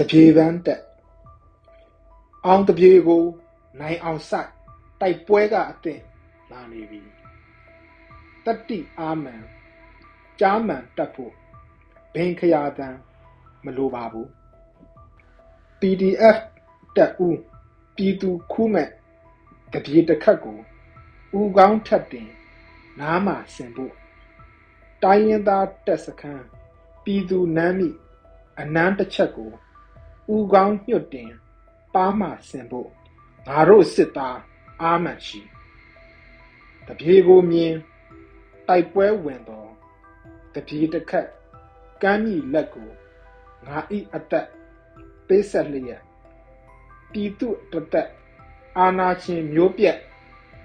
တပြေပန်းတက်အောင်တပြေကိုနိုင်အောင်စိုက်တိုက်ပွဲကအသင့်လာနေပြီတတိအာမန်ကြားမှန်တက်ဖို့ဘင်ခရာတန်မလိုပါဘူး PDF တက်ဦးပြည်သူခုမဲ့တပြေတစ်ခတ်ကိုဦးကောင်းထက်တင်နားမှာဆင်ဖို့တိုင်းရင်သားတက်စခန်းပြည်သူနမ်းမိအနမ်းတစ်ချက်ကို ဦးကောင်းညွတ်တင်ပါမှဆင်ဖို့ငါတို့စစ်သားအာမှန်ရှိတပြေကိုမြင်တိုက်ပွဲဝင်တော့တပြေတစ်ခက်ကမ်းမြီလက်ကိုငါဤအသက်ပေးဆက်လျက်ပြည်သူတသက်အာနာရှင်မျိုးပြက်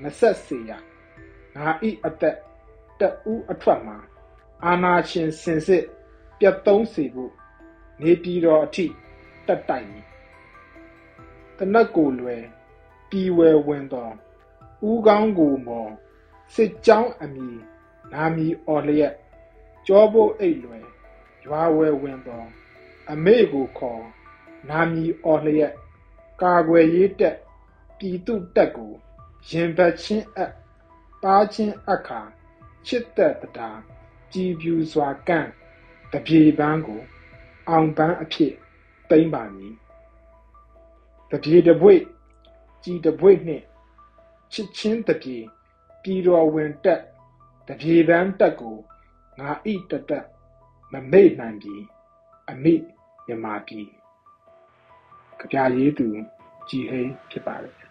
မဆက်စေရငါဤအသက်တဦးအထွက်မှာအာနာရှင်စင်စစ်ပြတ်သုံးစေဖို့နေပြည်တော်အထိ တက်တိုက်မည်တနတ်ကိုလွယ်ပြည်ဝယ်ဝင်တော်ဦးကောင်းကိုမော်စစ်ကြောင်းအမီနာမီအော်လျက်ကြောဖို့အိတ်လွယ်ရွာဝယ်ဝင်တော်အမေကိုခေါ်နာမီအော်လျက်ကာကွယ်ရေးတက်ပြည်သူတက်ကိုရင်ဘတ်ချင်းအပ်ပါချင်းအခါချစ်သက်တာကြည်ပြူစွာကန့်တပြေပန်းကို အောင်ပန်းအဖြစ် သိမ့်ပါမည်တပြေတပွေကြည်တပွေနှင့်ချစ်ချင်းတပြေပြည်တော်ဝင်တက်တပြေပန်းတက်ကိုငါဣတတက်မမေ့နိုင်ပြီအမိမြမာပြီကြပြရေးသူကြည်ဟိန်းဖြစ်ပါတယ်